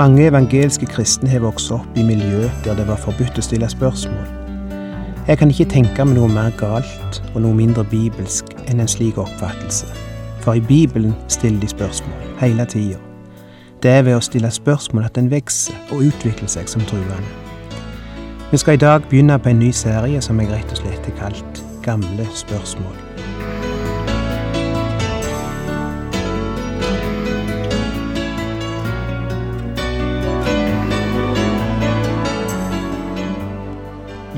Mange evangelske kristne har vokst opp i miljø der det var forbudt å stille spørsmål. Jeg kan ikke tenke meg noe mer galt og noe mindre bibelsk enn en slik oppfattelse. For i Bibelen stiller de spørsmål, hele tida. Det er ved å stille spørsmål at en vokser og utvikler seg som truende. Vi skal i dag begynne på en ny serie som jeg rett og slett har kalt Gamle spørsmål.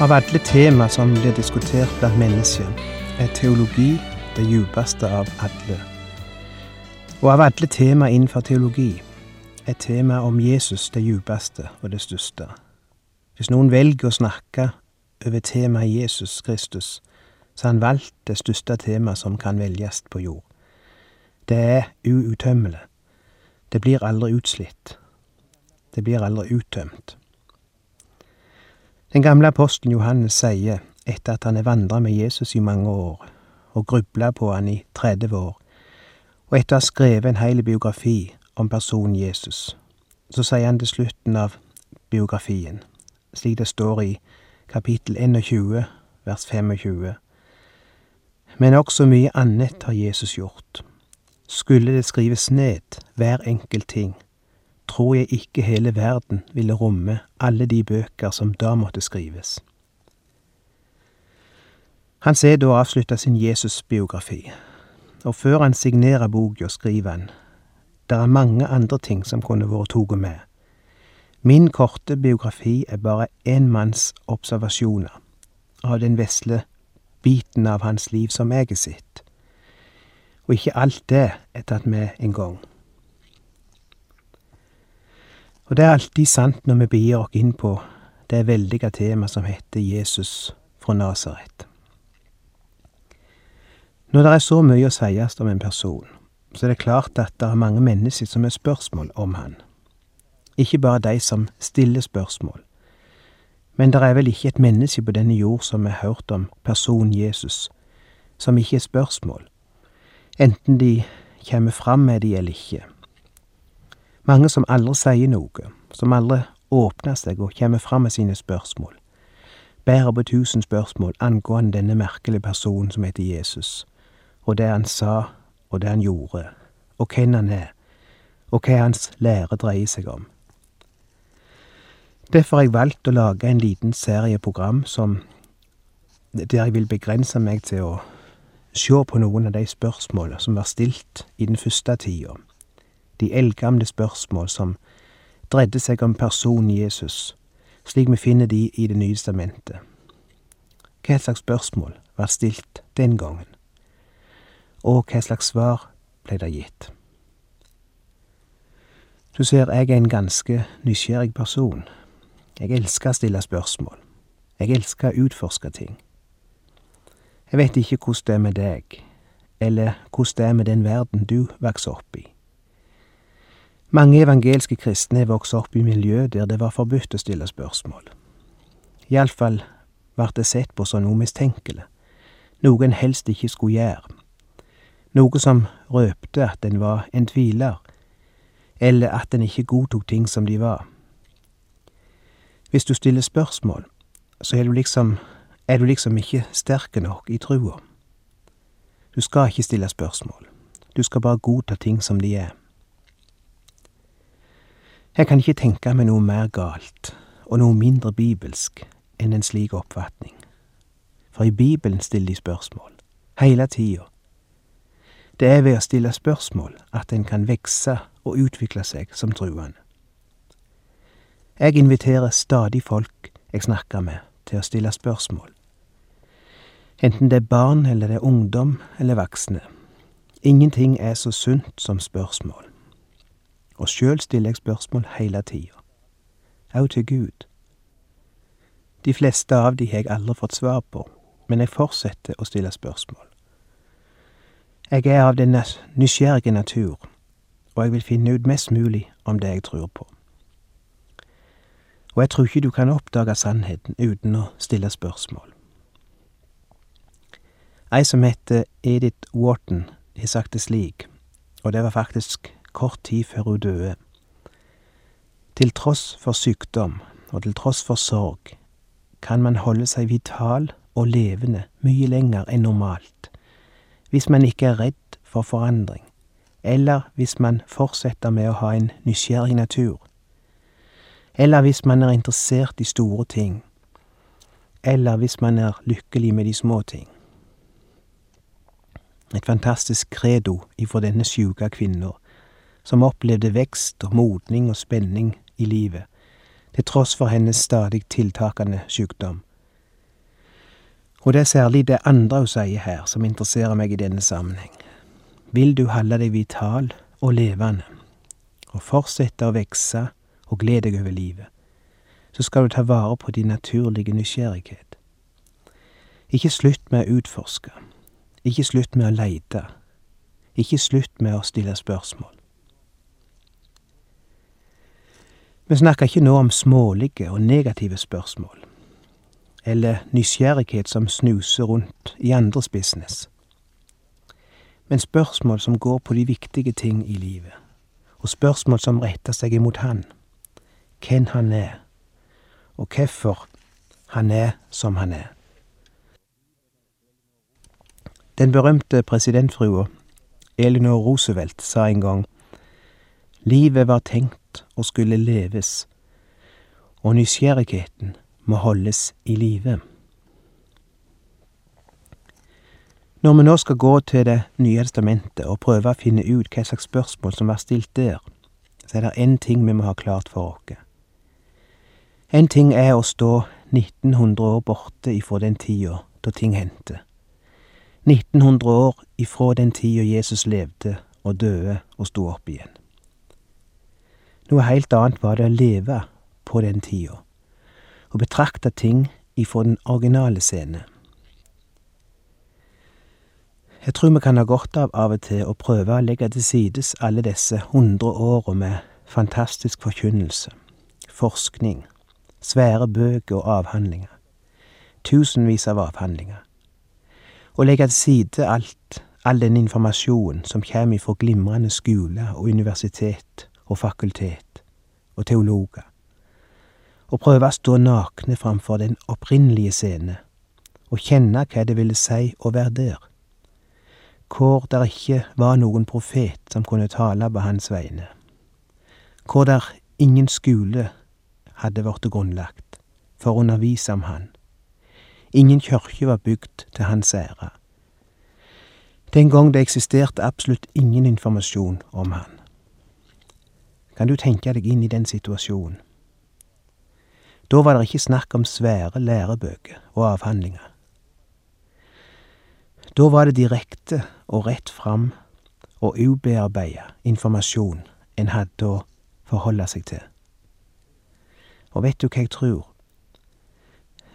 Av alle tema som blir diskutert blant mennesker, er teologi det djupeste av alle. Og av alle tema innenfor teologi er temaet om Jesus det djupeste og det største. Hvis noen velger å snakke over temaet Jesus Kristus, så har han valgt det største temaet som kan velges på jord. Det er uuttømmelig. Det blir aldri utslitt. Det blir aldri uttømt. Den gamle apostelen Johannes sier, etter at han har vandra med Jesus i mange år, og grubla på han i 30 år, og etter å ha skrevet en hel biografi om personen Jesus, så sier han til slutten av biografien, slik det står i kapittel 21, vers 25. Men også mye annet har Jesus gjort. Skulle det skrives ned, hver enkelt ting, tror jeg ikke hele verden ville romme alle de bøker som da måtte skrives. Han ser da avslutta sin Jesus-biografi, og før han signerer boka, skriver han det er mange andre ting som kunne vært tatt med. Min korte biografi er bare én manns observasjoner av den vesle biten av hans liv som jeg har sett, og ikke alt det er tatt med en gang. Og det er alltid sant når vi begir oss inn på det veldige temaet som heter Jesus fra Nasaret. Når det er så mye å sies om en person, så er det klart at det er mange mennesker som har spørsmål om han. Ikke bare de som stiller spørsmål. Men det er vel ikke et menneske på denne jord som har hørt om personen Jesus, som ikke er spørsmål, enten de kommer fram med de eller ikke. Mange som aldri sier noe, som aldri åpner seg og kommer fram med sine spørsmål. Bærer på tusen spørsmål angående denne merkelige personen som heter Jesus, og det han sa, og det han gjorde, og hvem han er, og hva hans lære dreier seg om. Derfor har jeg valgt å lage en liten serie program som, der jeg vil begrense meg til å se på noen av de spørsmålene som var stilt i den første tida de eldgamle spørsmål som dreide seg om personen Jesus, slik vi finner de i Det nye testamentet. Hva slags spørsmål var stilt den gangen, og hva slags svar ble det gitt? Du ser, jeg er en ganske nysgjerrig person. Jeg elsker å stille spørsmål. Jeg elsker å utforske ting. Jeg vet ikke hvordan det er med deg, eller hvordan det er med den verden du vokser opp i. Mange evangelske kristne vokste vokst opp i miljø der det var forbudt å stille spørsmål. Iallfall ble det sett på som noe mistenkelig, noe en helst ikke skulle gjøre, noe som røpte at en var en tviler, eller at en ikke godtok ting som de var. Hvis du stiller spørsmål, så er du liksom, er du liksom ikke sterk nok i trua. Du skal ikke stille spørsmål, du skal bare godta ting som de er. Jeg kan ikke tenke meg noe mer galt og noe mindre bibelsk enn en slik oppfatning. For i Bibelen stiller de spørsmål, hele tida. Det er ved å stille spørsmål at en kan vokse og utvikle seg som truende. Jeg inviterer stadig folk jeg snakker med, til å stille spørsmål. Enten det er barn eller det er ungdom eller voksne. Ingenting er så sunt som spørsmål. Og sjøl stiller jeg spørsmål heile tida. Au til Gud. De fleste av de har jeg aldri fått svar på, men jeg fortsetter å stille spørsmål. Jeg er av den nysgjerrige natur, og jeg vil finne ut mest mulig om det jeg tror på. Og jeg tror ikke du kan oppdage sannheten uten å stille spørsmål. Ei som heter Edith Wharton, har sagt det slik, og det var faktisk kort tid før hun døde. Til tross for sykdom og til tross for sorg kan man holde seg vital og levende mye lenger enn normalt hvis man ikke er redd for forandring, eller hvis man fortsetter med å ha en nysgjerrig natur, eller hvis man er interessert i store ting, eller hvis man er lykkelig med de små ting. Et fantastisk credo ifra denne sjuke kvinna, som opplevde vekst og modning og spenning i livet, til tross for hennes stadig tiltakende sykdom. Og det er særlig det andre hun sier her, som interesserer meg i denne sammenheng. Vil du holde deg vital og levende, og fortsette å vekse og glede deg over livet, så skal du ta vare på din naturlige nysgjerrighet. Ikke slutt med å utforske, ikke slutt med å leite, ikke slutt med å stille spørsmål. Vi snakker ikke nå om smålige og negative spørsmål, eller nysgjerrighet som snuser rundt i andres business, men spørsmål som går på de viktige ting i livet, og spørsmål som retter seg imot Han, hvem Han er, og hvorfor Han er som Han er. Den berømte presidentfrua Elinor Roosevelt sa en gang Livet var tenkt å skulle leves, og nysgjerrigheten må holdes i live. Når vi nå skal gå til Det nye testamentet og prøve å finne ut hva slags spørsmål som var stilt der, så er det én ting vi må ha klart for oss. En ting er å stå 1900 år borte ifra den tida da ting hendte. 1900 år ifra den tida Jesus levde og døde og sto opp igjen. Noe heilt annet var det å leve på den tida, og betrakte ting ifra den originale scene. Jeg tror vi kan ha godt av av og til å prøve å legge til sides alle disse hundre åra med fantastisk forkynnelse, forskning, svære bøker og avhandlinger, tusenvis av avhandlinger, og legge til side alt, all den informasjonen som kommer ifra glimrende skoler og universitet og fakultet og teologer, og prøve å stå nakne framfor den opprinnelige scene og kjenne hva det ville si å være der. Hvor der ikke var noen profet som kunne tale på hans vegne, hvor der ingen skole hadde blitt grunnlagt for å undervise om han, ingen kyrkje var bygd til hans ære, den gang det eksisterte absolutt ingen informasjon om han. Kan du tenke deg inn i den situasjonen? Da var det ikke snakk om svære lærebøker og avhandlinger. Da var det direkte og rett fram og ubearbeida informasjon en hadde å forholde seg til. Og vet du hva jeg tror?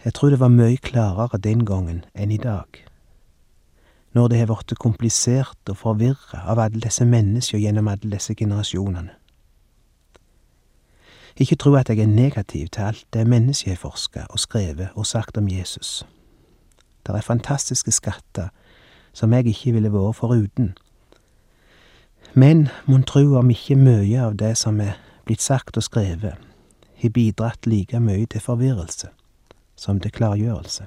Jeg tror det var mye klarere den gangen enn i dag. Når det har blitt komplisert og forvirra av alle disse menneskene gjennom alle disse generasjonene. Ikke tro at jeg er negativ til alt det mennesket har forska og skrevet og sagt om Jesus. Det er fantastiske skatter som jeg ikke ville vært foruten. Men mon tru om ikke mye av det som er blitt sagt og skrevet, har bidratt like mye til forvirrelse som til klargjørelse.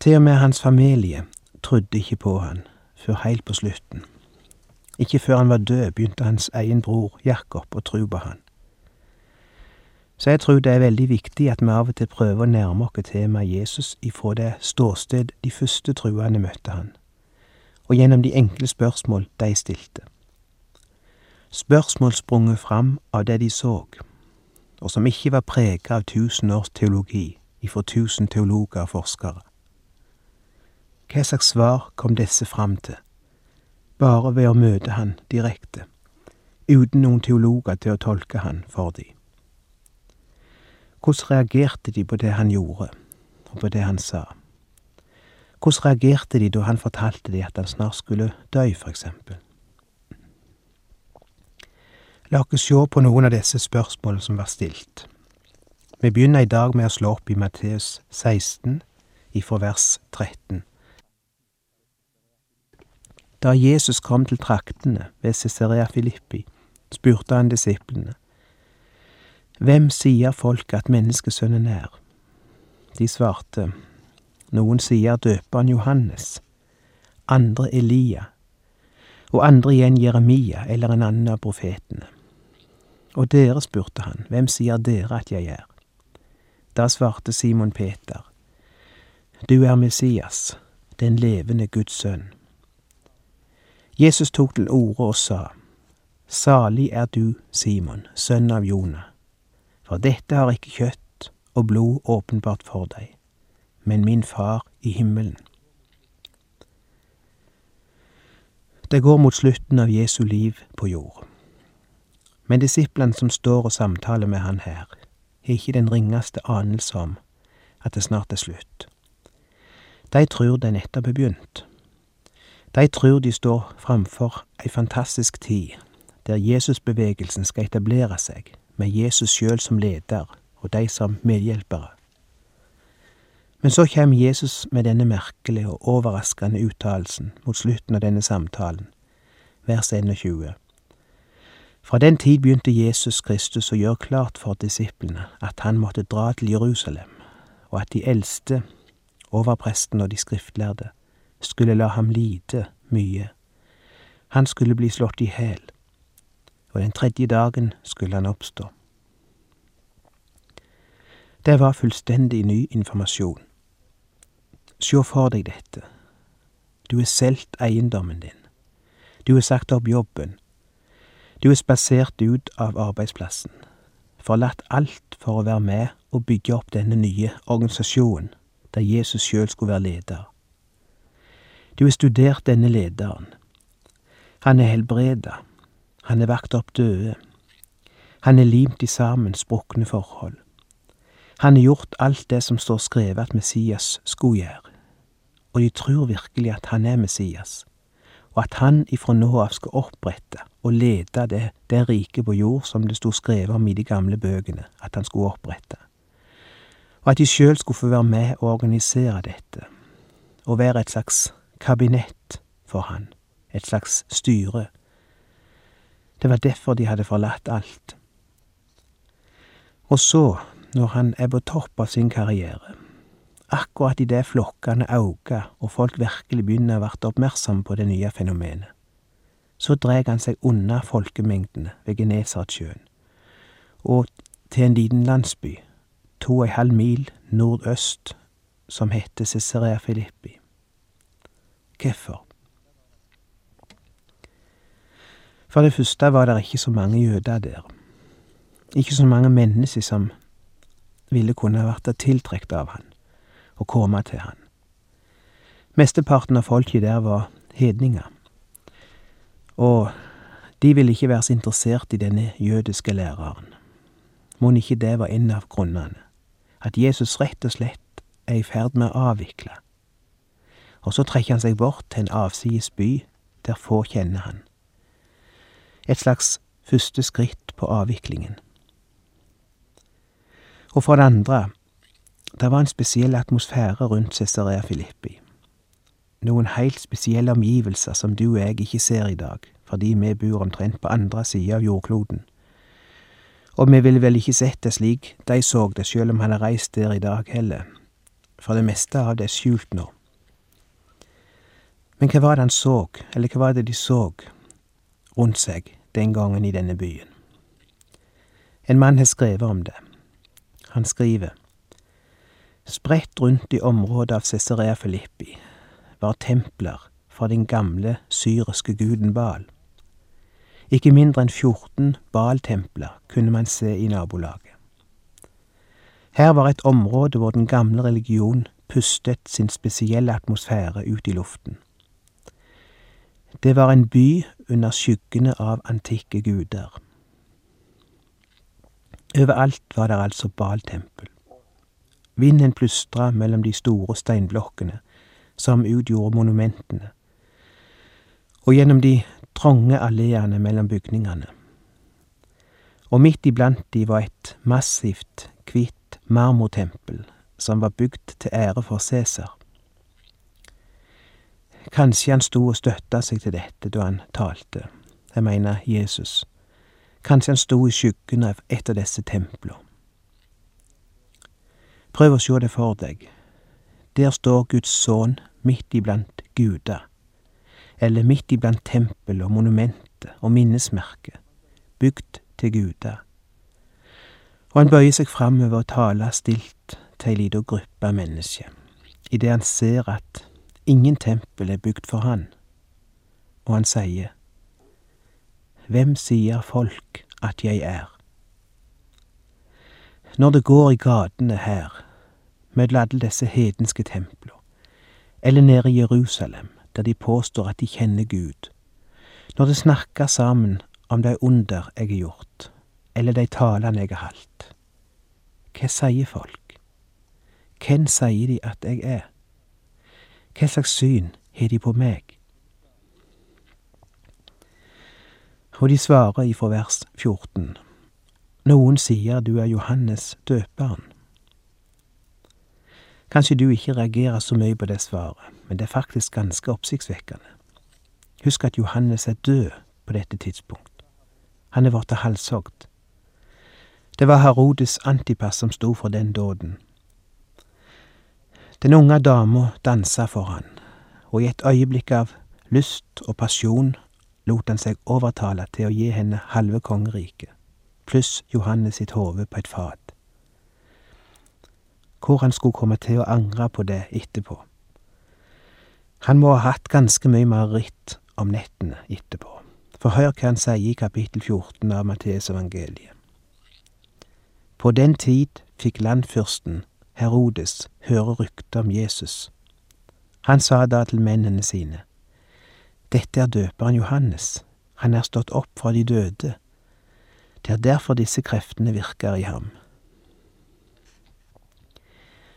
Til og med hans familie trodde ikke på han før heilt på slutten. Ikke før han var død, begynte hans egen bror Jakob å tro på han. Så jeg tror det er veldig viktig at vi av og til prøver å nærme oss temaet Jesus ifra det ståsted de første truende møtte han, og gjennom de enkle spørsmål de stilte. Spørsmål sprunget fram av det de så, og som ikke var preget av tusen års teologi ifra tusen teologer og forskere. Hva slags svar kom disse fram til? Bare ved å møte han direkte, uten noen teologer til å tolke han for de. Hvordan reagerte de på det han gjorde, og på det han sa? Hvordan reagerte de da han fortalte de at han snart skulle dø, for eksempel? La oss se på noen av disse spørsmålene som var stilt. Vi begynner i dag med å slå opp i Matteus 16, ifra vers 13. Da Jesus kom til traktene ved Cesarea Filippi, spurte han disiplene, Hvem sier folk at menneskesønnen er? De svarte, Noen sier døperen Johannes, andre Elia, og andre igjen Jeremia eller en annen av profetene. Og dere, spurte han, hvem sier dere at jeg er? Da svarte Simon Peter, du er Messias, den levende Guds sønn. Jesus tok til orde og sa, Salig er du, Simon, sønn av Jonah, for dette har ikke kjøtt og blod åpenbart for deg, men min far i himmelen. Det går mot slutten av Jesu liv på jord. Men disiplene som står og samtaler med han her, har ikke den ringeste anelse om at det snart er slutt. De tror det nettopp er begynt. De tror de står framfor ei fantastisk tid, der Jesusbevegelsen skal etablere seg, med Jesus sjøl som leder og de som medhjelpere. Men så kommer Jesus med denne merkelige og overraskende uttalelsen mot slutten av denne samtalen, vers 21. Fra den tid begynte Jesus Kristus å gjøre klart for disiplene at han måtte dra til Jerusalem, og at de eldste overpresten og de skriftlærde, skulle la ham lide mye. Han skulle bli slått i hæl, og den tredje dagen skulle han oppstå. Det var fullstendig ny informasjon. Sjå for deg dette. Du har solgt eiendommen din. Du har sagt opp jobben. Du er spasert ut av arbeidsplassen. Forlatt alt for å være med og bygge opp denne nye organisasjonen der Jesus sjøl skulle være leder. Du har studert denne lederen. Han er helbreda. Han er vakt opp døde. Han er limt i sammen sprukne forhold. Han har gjort alt det som står skrevet at Messias skulle gjøre. Og de tror virkelig at han er Messias, og at han ifra nå av skal opprette og lede det, det riket på jord som det sto skrevet om i de gamle bøkene at han skulle opprette og at de sjøl skulle få være med og organisere dette, og være et slags kabinett for han, et slags styre. Det var derfor de hadde forlatt alt. Og så, når han er på topp av sin karriere, akkurat idet flokkene auker og folk virkelig begynner å bli oppmerksomme på det nye fenomenet, så drar han seg unna folkemengdene ved Genesaretsjøen og til en liten landsby to og ei halv mil nordøst som heter Cesarea Filippi. Hvorfor? For det første var det ikke så mange jøder der. Ikke så mange mennesker som ville kunne vært tiltrukket av han og komme til han. Mesteparten av folket der var hedninger, og de ville ikke være så interessert i denne jødiske læreren. Mon ikke det var en av grunnene? at Jesus rett og slett er i ferd med å avvikle. Og så trekker han seg bort til en avsides by der få kjenner han. Et slags første skritt på avviklingen. Og for det andre, det var en spesiell atmosfære rundt Cesarea Filippi. Noen heilt spesielle omgivelser som du og jeg ikke ser i dag, fordi vi bor omtrent på andre sida av jordkloden. Og vi ville vel ikke sett det slik de så det, sjøl om han har reist der i dag heller, for det meste av det er skjult nå. Men hva var det han så, eller hva var det de så rundt seg den gangen i denne byen? En mann har skrevet om det. Han skriver Spredt rundt i området av Cesarea Filippi var templer for den gamle syriske guden Baal. Ikke mindre enn 14 Baal-templer kunne man se i nabolaget. Her var et område hvor den gamle religion pustet sin spesielle atmosfære ut i luften. Det var en by under skyggene av antikke guder. Overalt var det altså Baltempel. Vinden plystra mellom de store steinblokkene som utgjorde monumentene, og gjennom de trange alleene mellom bygningene. Og midt iblant de var et massivt, hvitt marmortempel som var bygd til ære for Cæsar. Kanskje han sto og støtta seg til dette da han talte, jeg mener Jesus. Kanskje han sto i skyggen av et av disse templene. Prøv å sjå det for deg. Der står Guds sønn midt iblant guder, eller midt iblant tempel og monumentet og minnesmerket, bygd til guder. Og han bøyer seg framover og taler stilt til ei lita gruppe mennesker, idet han ser at ingen tempel er bygd for han, og han sier, Hvem sier folk at jeg er? Når det går i gatene her, mellom alle disse hedenske templer, eller nede i Jerusalem, der de påstår at de kjenner Gud, når det snakker sammen om de under jeg har gjort, eller de talene jeg har holdt, hva sier folk? Hvem sier de at jeg er? Hva slags syn har de på meg? Og de svarer ifra vers 14. Noen sier du er Johannes døperen. Kanskje du ikke reagerer så mye på det svaret, men det er faktisk ganske oppsiktsvekkende. Husk at Johannes er død på dette tidspunkt. Han er blitt halshogd. Det var Herodes Antipas som sto for den dåden. Den unge dama dansa for han, og i et øyeblikk av lyst og pasjon lot han seg overtale til å gi henne halve kongeriket, pluss Johannes sitt hode på et fat. Hvor han skulle komme til å angre på det etterpå. Han må ha hatt ganske mye mareritt om nettene etterpå, for hør hva han sier i kapittel 14 av Matteusevangeliet. På den tid fikk landfyrsten Herodes høre rykter om Jesus. Han sa da til mennene sine, Dette er døperen Johannes, han er stått opp fra de døde. Det er derfor disse kreftene virker i ham.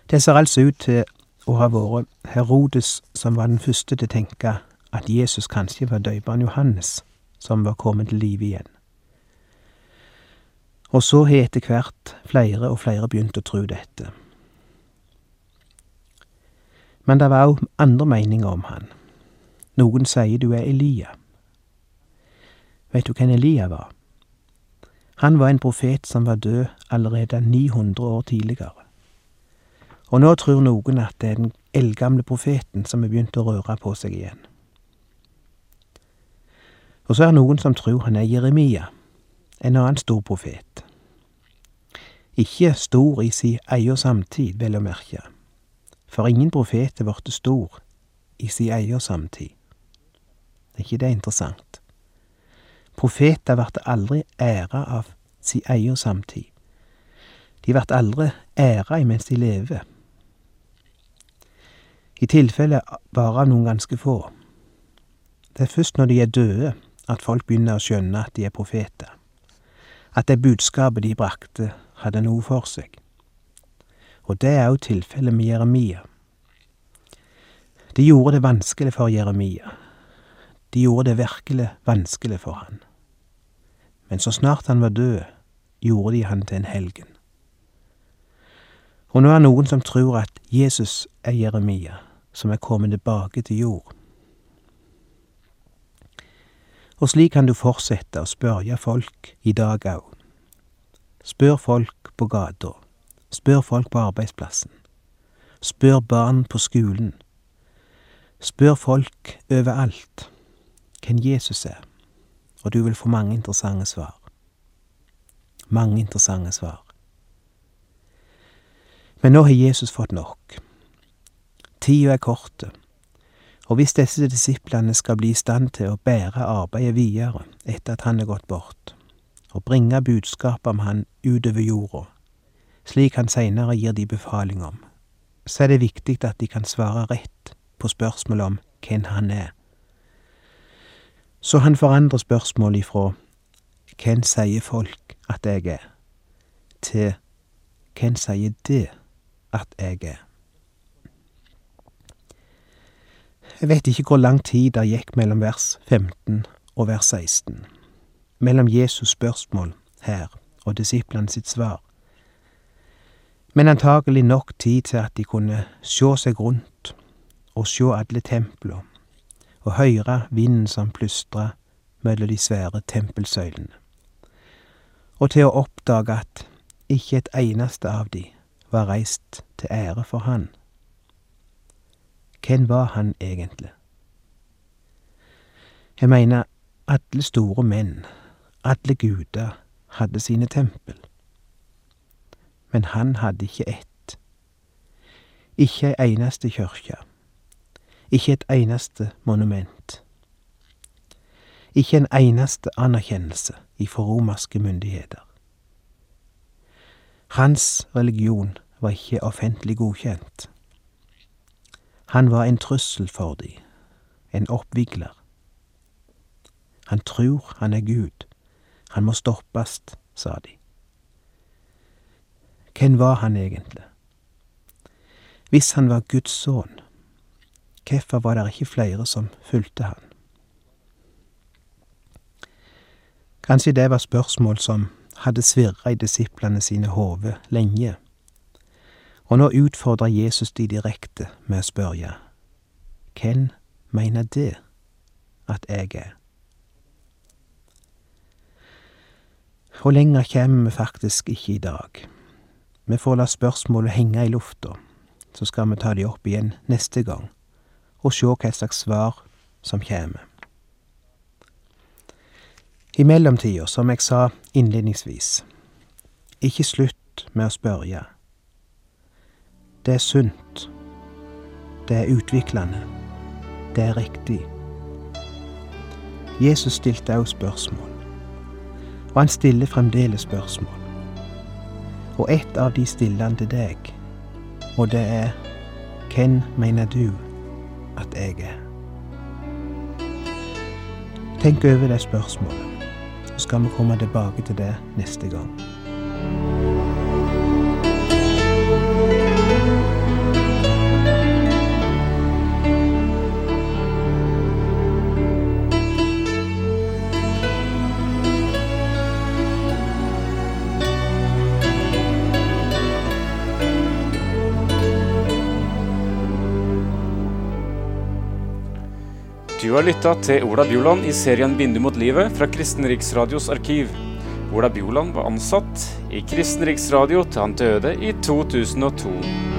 Det ser altså ut til å ha vært Herodes som var den første til å tenke at Jesus kanskje var døperen Johannes, som var kommet til live igjen. Og så har etter hvert flere og flere begynt å tro dette. Men det var òg andre meninger om han. Noen sier du er Elia. Vet du hvem Elia var? Han var en profet som var død allerede 900 år tidligere. Og nå tror noen at det er den eldgamle profeten som har begynt å røre på seg igjen. Og så er noen som tror han er Jeremia, en annen stor profet. Ikke stor i si egen samtid, vel å merke, for ingen profet er blitt stor i si egen samtid. Er ikke det interessant? Profeter vert aldri æra av si egen samtid. De vert aldri æra imens de lever. I tilfelle bare av noen ganske få. Det er først når de er døde at folk begynner å skjønne at de er profeter. At det budskapet de brakte, hadde noe for seg. Og det er òg tilfellet med Jeremia. De gjorde det vanskelig for Jeremia. De gjorde det virkelig vanskelig for han. Men så snart han var død, gjorde de han til en helgen. Og nå er det noen som tror at Jesus er Jeremia, som er kommet tilbake til jord. Og slik kan du fortsette å spørre folk i dag òg. Spør folk på gata. Spør folk på arbeidsplassen. Spør barn på skolen. Spør folk overalt hvem Jesus er, og du vil få mange interessante svar. Mange interessante svar. Men nå har Jesus fått nok. Tida er korte, og hvis disse disiplene skal bli i stand til å bære arbeidet videre etter at han er gått bort, og bringe budskapet om han utover jorda, slik han seinere gir de befaling om, så er det viktig at de kan svare rett på spørsmålet om hvem han er. Så han forandrer spørsmålet ifra Hvem sier folk at jeg er? til Hvem sier det at jeg er? Jeg vet ikke hvor lang tid det gikk mellom vers 15 og vers 16, mellom Jesus' spørsmål her og disiplene sitt svar, men antagelig nok tid til at de kunne sjå seg rundt og sjå alle templa og høyre vinden som plystra mellom de svære tempelsøylene, og til å oppdage at ikke et eneste av de var reist til ære for han. Hvem var han egentlig? Jeg mener, alle store menn, alle guder, hadde sine tempel. Men han hadde ikke ett. Ikke ei eneste kyrkje. Ikke et eneste monument. Ikke en eneste anerkjennelse ifra romerske myndigheter. Hans religion var ikke offentlig godkjent. Han var en trussel for de, en oppvigler. Han tror han er Gud, han må stoppes, sa de. Hvem var han egentlig? Hvis han var Guds sønn, hvorfor var det ikke flere som fulgte han? Kanskje det var spørsmål som hadde svirra i disiplene sine hoder lenge, og nå utfordrer Jesus de direkte med å spørre, Hvem mener det at jeg er? Og lenger kjem vi faktisk ikke i dag. Vi får la spørsmålet henge i lufta, så skal vi ta de opp igjen neste gang, og sjå hva slags svar som kjem. I mellomtida, som jeg sa innledningsvis, ikke slutt med å spørre. Det er sunt. Det er utviklende. Det er riktig. Jesus stilte også spørsmål, og han stiller fremdeles spørsmål. Og ett av de stiller til deg, og det er Hvem mener du at jeg er? Tenk over det spørsmålet så skal vi komme tilbake til det neste gang. Du har lytta til Ola Bjoland i serien 'Vindu mot livet' fra Kristen Riksradios arkiv. Ola Bjoland var ansatt i Kristen Riksradio til han døde i 2002.